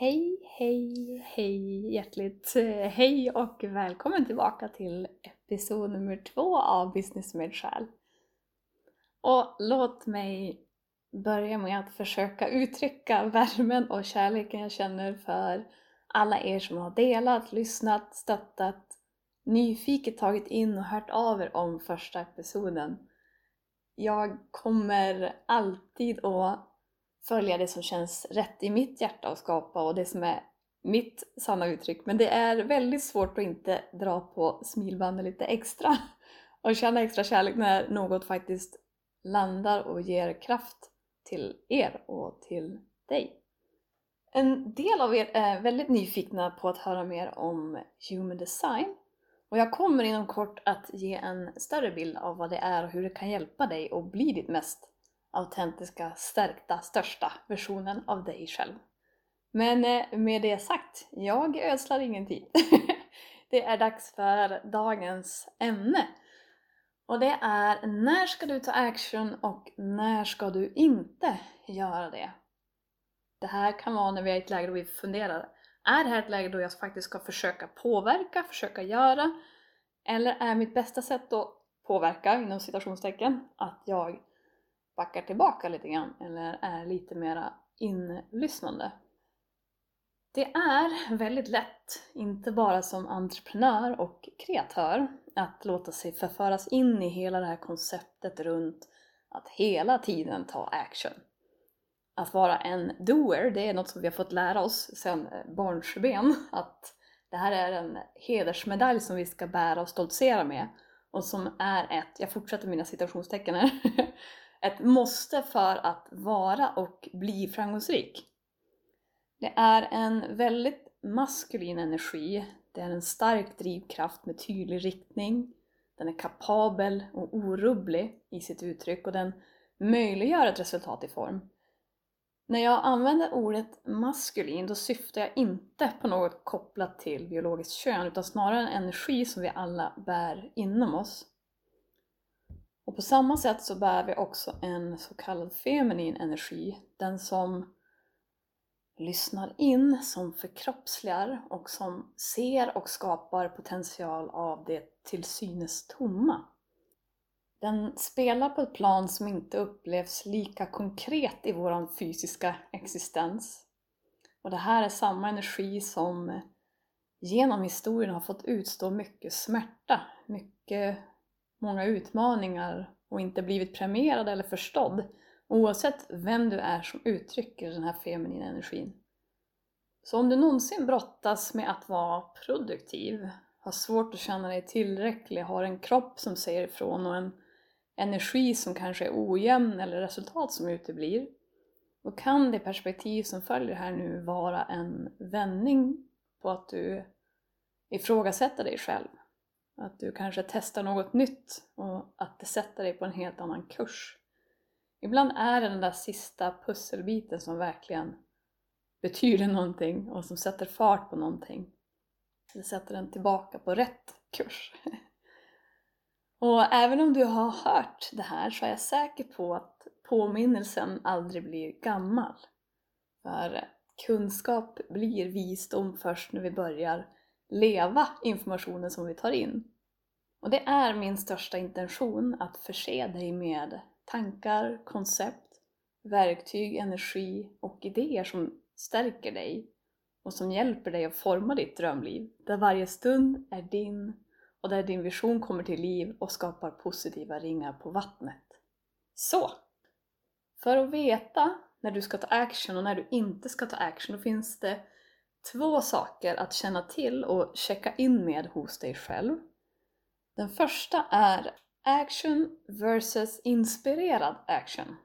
Hej, hej, hej, hjärtligt eh, hej och välkommen tillbaka till episod nummer två av Business med själ. Och låt mig börja med att försöka uttrycka värmen och kärleken jag känner för alla er som har delat, lyssnat, stöttat, nyfiket tagit in och hört av er om första episoden. Jag kommer alltid att följa det som känns rätt i mitt hjärta och skapa och det som är mitt sanna uttryck. Men det är väldigt svårt att inte dra på smilbanden lite extra och känna extra kärlek när något faktiskt landar och ger kraft till er och till dig. En del av er är väldigt nyfikna på att höra mer om Human Design och jag kommer inom kort att ge en större bild av vad det är och hur det kan hjälpa dig att bli ditt mest autentiska, stärkta, största versionen av dig själv. Men eh, med det sagt, jag ödslar ingen tid. det är dags för dagens ämne. Och det är när ska du ta action och när ska du inte göra det? Det här kan vara när vi är i ett läge då vi funderar. Är det här ett läge då jag faktiskt ska försöka påverka, försöka göra? Eller är mitt bästa sätt att påverka, inom citationstecken, att jag backar tillbaka lite grann eller är lite mera inlyssnande. Det är väldigt lätt, inte bara som entreprenör och kreatör, att låta sig förföras in i hela det här konceptet runt att hela tiden ta action. Att vara en doer, det är något som vi har fått lära oss sedan eh, barnsben, att det här är en hedersmedalj som vi ska bära och stoltsera med och som är ett, jag fortsätter mina citationstecken här, ett måste för att vara och bli framgångsrik. Det är en väldigt maskulin energi. Det är en stark drivkraft med tydlig riktning. Den är kapabel och orubblig i sitt uttryck och den möjliggör ett resultat i form. När jag använder ordet maskulin då syftar jag inte på något kopplat till biologiskt kön utan snarare en energi som vi alla bär inom oss. Och på samma sätt så bär vi också en så kallad feminin energi, den som lyssnar in, som förkroppsligar och som ser och skapar potential av det till synes tomma. Den spelar på ett plan som inte upplevs lika konkret i vår fysiska existens. Och det här är samma energi som genom historien har fått utstå mycket smärta, mycket många utmaningar och inte blivit premierad eller förstådd oavsett vem du är som uttrycker den här feminina energin. Så om du någonsin brottas med att vara produktiv, har svårt att känna dig tillräcklig, har en kropp som säger ifrån och en energi som kanske är ojämn eller resultat som uteblir, då kan det perspektiv som följer här nu vara en vändning på att du ifrågasätter dig själv. Att du kanske testar något nytt och att det sätter dig på en helt annan kurs. Ibland är det den där sista pusselbiten som verkligen betyder någonting och som sätter fart på någonting. Det sätter den tillbaka på rätt kurs. Och även om du har hört det här så är jag säker på att påminnelsen aldrig blir gammal. För kunskap blir visdom först när vi börjar leva informationen som vi tar in. Och det är min största intention att förse dig med tankar, koncept, verktyg, energi och idéer som stärker dig och som hjälper dig att forma ditt drömliv, där varje stund är din och där din vision kommer till liv och skapar positiva ringar på vattnet. Så! För att veta när du ska ta action och när du inte ska ta action, då finns det två saker att känna till och checka in med hos dig själv. Den första är action versus inspirerad action.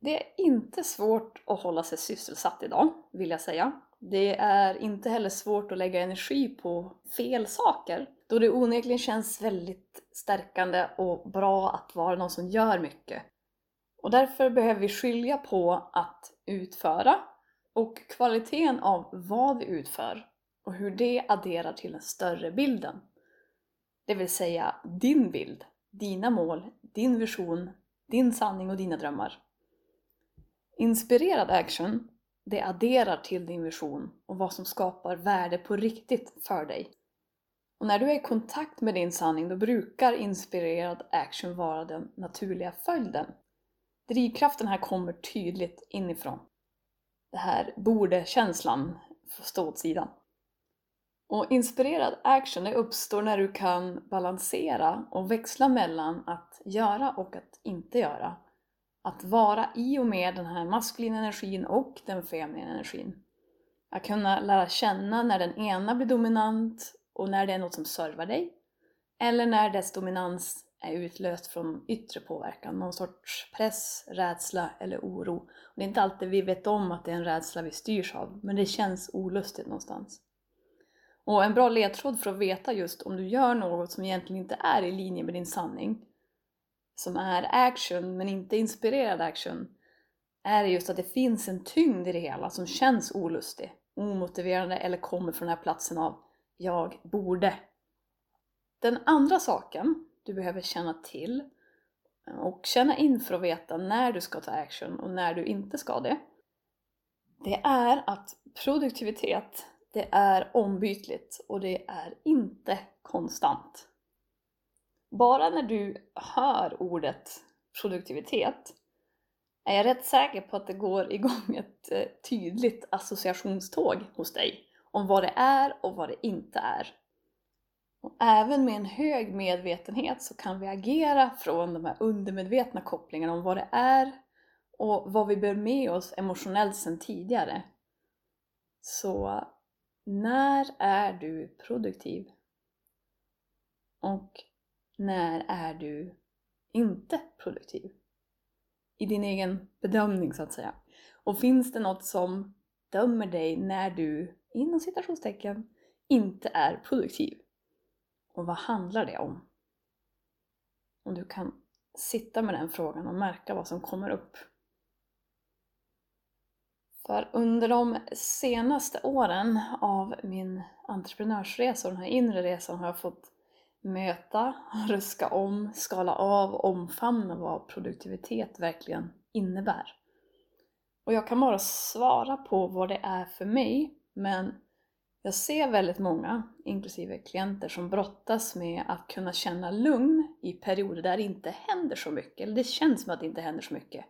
Det är inte svårt att hålla sig sysselsatt idag, vill jag säga. Det är inte heller svårt att lägga energi på fel saker, då det onekligen känns väldigt stärkande och bra att vara någon som gör mycket. Och därför behöver vi skilja på att utföra och kvaliteten av vad vi utför och hur det adderar till den större bilden. Det vill säga din bild, dina mål, din vision, din sanning och dina drömmar. Inspirerad action, det adderar till din vision och vad som skapar värde på riktigt för dig. Och när du är i kontakt med din sanning, då brukar inspirerad action vara den naturliga följden. Drivkraften här kommer tydligt inifrån. Det här borde-känslan får stå åt sidan. Och inspirerad action det uppstår när du kan balansera och växla mellan att göra och att inte göra. Att vara i och med den här maskulina energin och den feminina energin. Att kunna lära känna när den ena blir dominant och när det är något som servar dig. Eller när dess dominans är utlöst från yttre påverkan, någon sorts press, rädsla eller oro. Och det är inte alltid vi vet om att det är en rädsla vi styrs av, men det känns olustigt någonstans. Och en bra ledtråd för att veta just om du gör något som egentligen inte är i linje med din sanning, som är action men inte inspirerad action, är just att det finns en tyngd i det hela som känns olustig, omotiverande eller kommer från den här platsen av jag borde. Den andra saken du behöver känna till och känna in för att veta när du ska ta action och när du inte ska det, det är att produktivitet det är ombytligt och det är inte konstant. Bara när du hör ordet produktivitet är jag rätt säker på att det går igång ett eh, tydligt associationståg hos dig om vad det är och vad det inte är. Och även med en hög medvetenhet så kan vi agera från de här undermedvetna kopplingarna om vad det är och vad vi bär med oss emotionellt sedan tidigare. Så när är du produktiv? Och när är du inte produktiv? I din egen bedömning så att säga. Och finns det något som dömer dig när du, inom citationstecken, inte är produktiv? Och vad handlar det om? Och du kan sitta med den frågan och märka vad som kommer upp. För under de senaste åren av min entreprenörsresa och den här inre resan har jag fått möta, ruska om, skala av omfamna vad produktivitet verkligen innebär. Och jag kan bara svara på vad det är för mig, men jag ser väldigt många, inklusive klienter, som brottas med att kunna känna lugn i perioder där det inte händer så mycket, eller det känns som att det inte händer så mycket.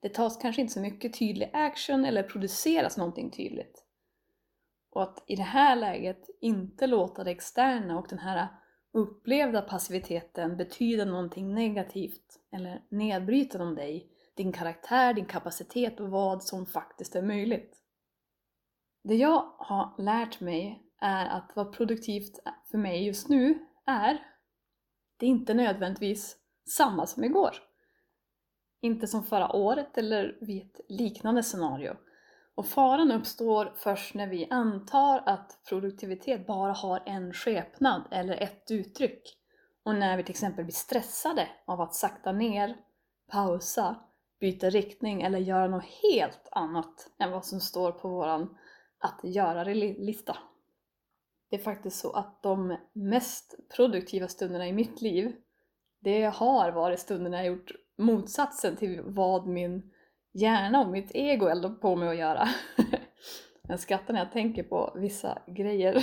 Det tas kanske inte så mycket tydlig action eller produceras någonting tydligt. Och att i det här läget inte låta det externa och den här upplevda passiviteten betyda någonting negativt eller nedbrytande om dig, din karaktär, din kapacitet och vad som faktiskt är möjligt. Det jag har lärt mig är att vad produktivt för mig just nu är, det är inte nödvändigtvis samma som igår. Inte som förra året eller vid ett liknande scenario. Och faran uppstår först när vi antar att produktivitet bara har en skepnad eller ett uttryck. Och när vi till exempel blir stressade av att sakta ner, pausa, byta riktning eller göra något helt annat än vad som står på våran att göra-lista. Det är faktiskt så att de mest produktiva stunderna i mitt liv, det har varit stunderna jag gjort motsatsen till vad min hjärna och mitt ego eldar på mig att göra. jag skrattar när jag tänker på vissa grejer.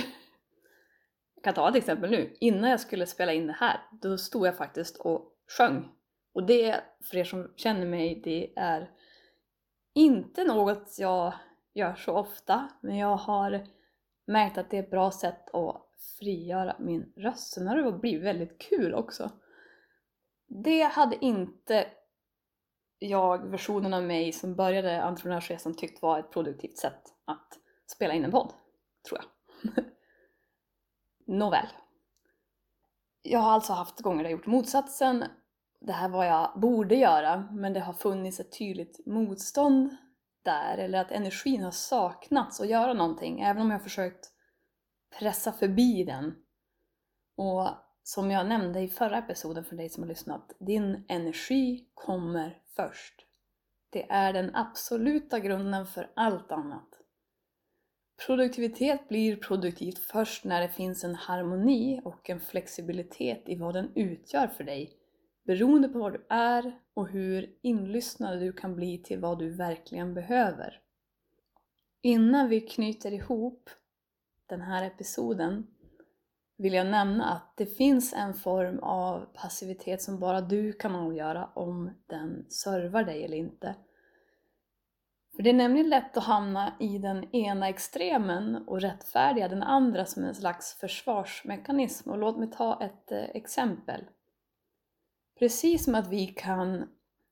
Jag kan ta ett exempel nu. Innan jag skulle spela in det här, då stod jag faktiskt och sjöng. Och det, för er som känner mig, det är inte något jag gör så ofta, men jag har märkt att det är ett bra sätt att frigöra min röst. Sen har det blivit väldigt kul också. Det hade inte jag, versionen av mig som började entreprenörsresan, tyckt var ett produktivt sätt att spela in en podd, tror jag. Nåväl. Jag har alltså haft gånger där jag gjort motsatsen. Det här var jag borde göra, men det har funnits ett tydligt motstånd där, eller att energin har saknats att göra någonting, även om jag har försökt pressa förbi den. Och som jag nämnde i förra episoden för dig som har lyssnat, din energi kommer först. Det är den absoluta grunden för allt annat. Produktivitet blir produktivt först när det finns en harmoni och en flexibilitet i vad den utgör för dig beroende på var du är och hur inlyssnad du kan bli till vad du verkligen behöver. Innan vi knyter ihop den här episoden vill jag nämna att det finns en form av passivitet som bara du kan avgöra om den servar dig eller inte. För det är nämligen lätt att hamna i den ena extremen och rättfärdiga den andra som en slags försvarsmekanism. Och låt mig ta ett eh, exempel. Precis som att vi kan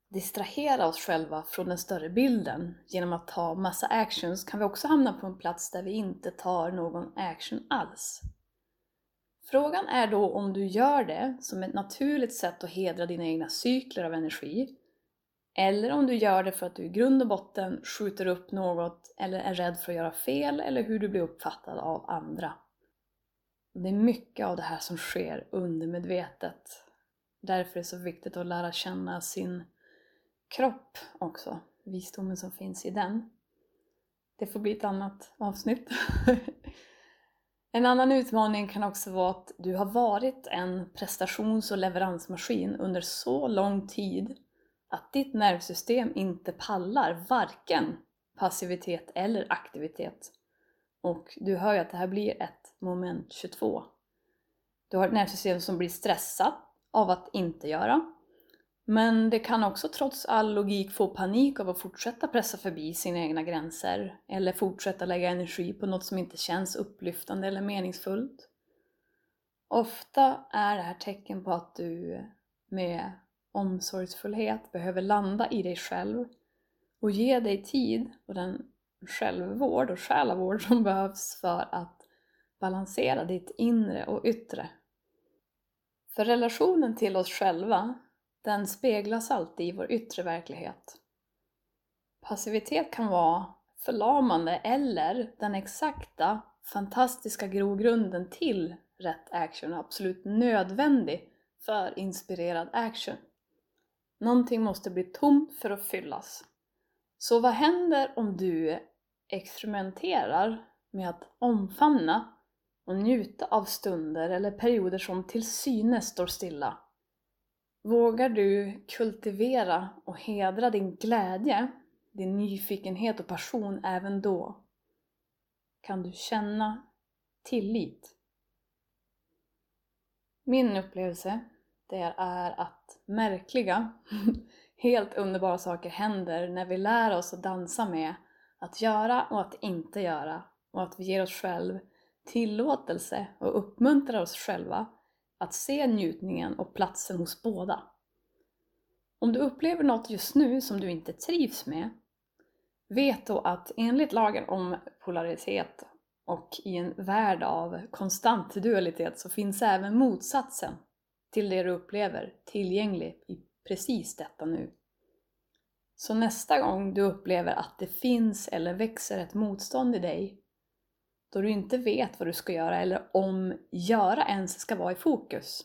distrahera oss själva från den större bilden genom att ta massa actions kan vi också hamna på en plats där vi inte tar någon action alls. Frågan är då om du gör det som ett naturligt sätt att hedra dina egna cykler av energi eller om du gör det för att du i grund och botten skjuter upp något eller är rädd för att göra fel eller hur du blir uppfattad av andra. Det är mycket av det här som sker undermedvetet. Därför är det så viktigt att lära känna sin kropp också, visdomen som finns i den. Det får bli ett annat avsnitt. en annan utmaning kan också vara att du har varit en prestations och leveransmaskin under så lång tid att ditt nervsystem inte pallar varken passivitet eller aktivitet. Och du hör ju att det här blir ett moment 22. Du har ett nervsystem som blir stressat av att inte göra. Men det kan också trots all logik få panik av att fortsätta pressa förbi sina egna gränser eller fortsätta lägga energi på något som inte känns upplyftande eller meningsfullt. Ofta är det här tecken på att du med omsorgsfullhet behöver landa i dig själv och ge dig tid och den självvård och själavård som behövs för att balansera ditt inre och yttre. För relationen till oss själva, den speglas alltid i vår yttre verklighet. Passivitet kan vara förlamande eller den exakta, fantastiska grogrunden till rätt action och absolut nödvändig för inspirerad action. Någonting måste bli tomt för att fyllas. Så vad händer om du experimenterar med att omfamna och njuta av stunder eller perioder som till synes står stilla? Vågar du kultivera och hedra din glädje, din nyfikenhet och passion även då? Kan du känna tillit? Min upplevelse det är att märkliga, helt underbara saker händer när vi lär oss att dansa med att göra och att inte göra och att vi ger oss själva tillåtelse och uppmuntrar oss själva att se njutningen och platsen hos båda. Om du upplever något just nu som du inte trivs med, vet då att enligt lagen om polaritet och i en värld av konstant dualitet så finns även motsatsen till det du upplever tillgänglig i precis detta nu. Så nästa gång du upplever att det finns eller växer ett motstånd i dig, då du inte vet vad du ska göra eller om göra ens ska vara i fokus.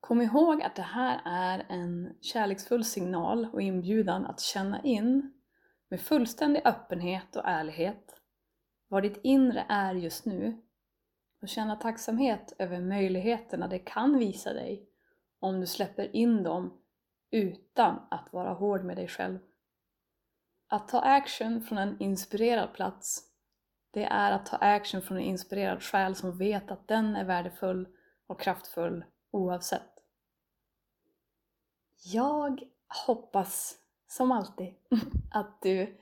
Kom ihåg att det här är en kärleksfull signal och inbjudan att känna in med fullständig öppenhet och ärlighet vad ditt inre är just nu och känna tacksamhet över möjligheterna det kan visa dig om du släpper in dem utan att vara hård med dig själv. Att ta action från en inspirerad plats, det är att ta action från en inspirerad själ som vet att den är värdefull och kraftfull oavsett. Jag hoppas, som alltid, att du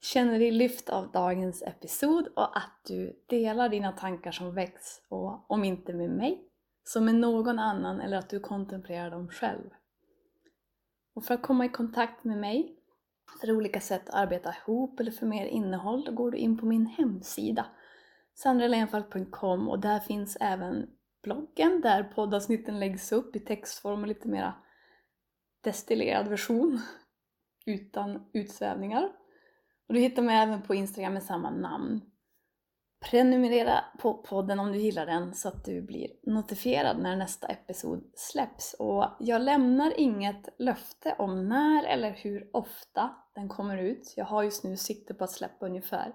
känner dig lyft av dagens episod och att du delar dina tankar som väcks och om inte med mig, så med någon annan eller att du kontemplerar dem själv. Och för att komma i kontakt med mig, för olika sätt att arbeta ihop eller för mer innehåll, då går du in på min hemsida sandralenfalk.com och där finns även bloggen där poddavsnitten läggs upp i textform och lite mera destillerad version utan utsvävningar. Och du hittar mig även på Instagram med samma namn. Prenumerera på podden om du gillar den så att du blir notifierad när nästa episod släpps. Och jag lämnar inget löfte om när eller hur ofta den kommer ut. Jag har just nu sikte på att släppa ungefär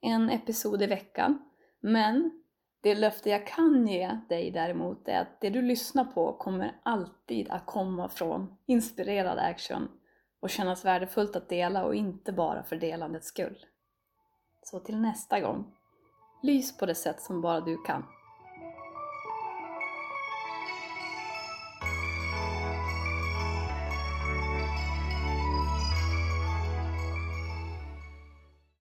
en episod i veckan. Men det löfte jag kan ge dig däremot är att det du lyssnar på kommer alltid att komma från inspirerad action och kännas värdefullt att dela och inte bara för delandets skull. Så till nästa gång, lys på det sätt som bara du kan.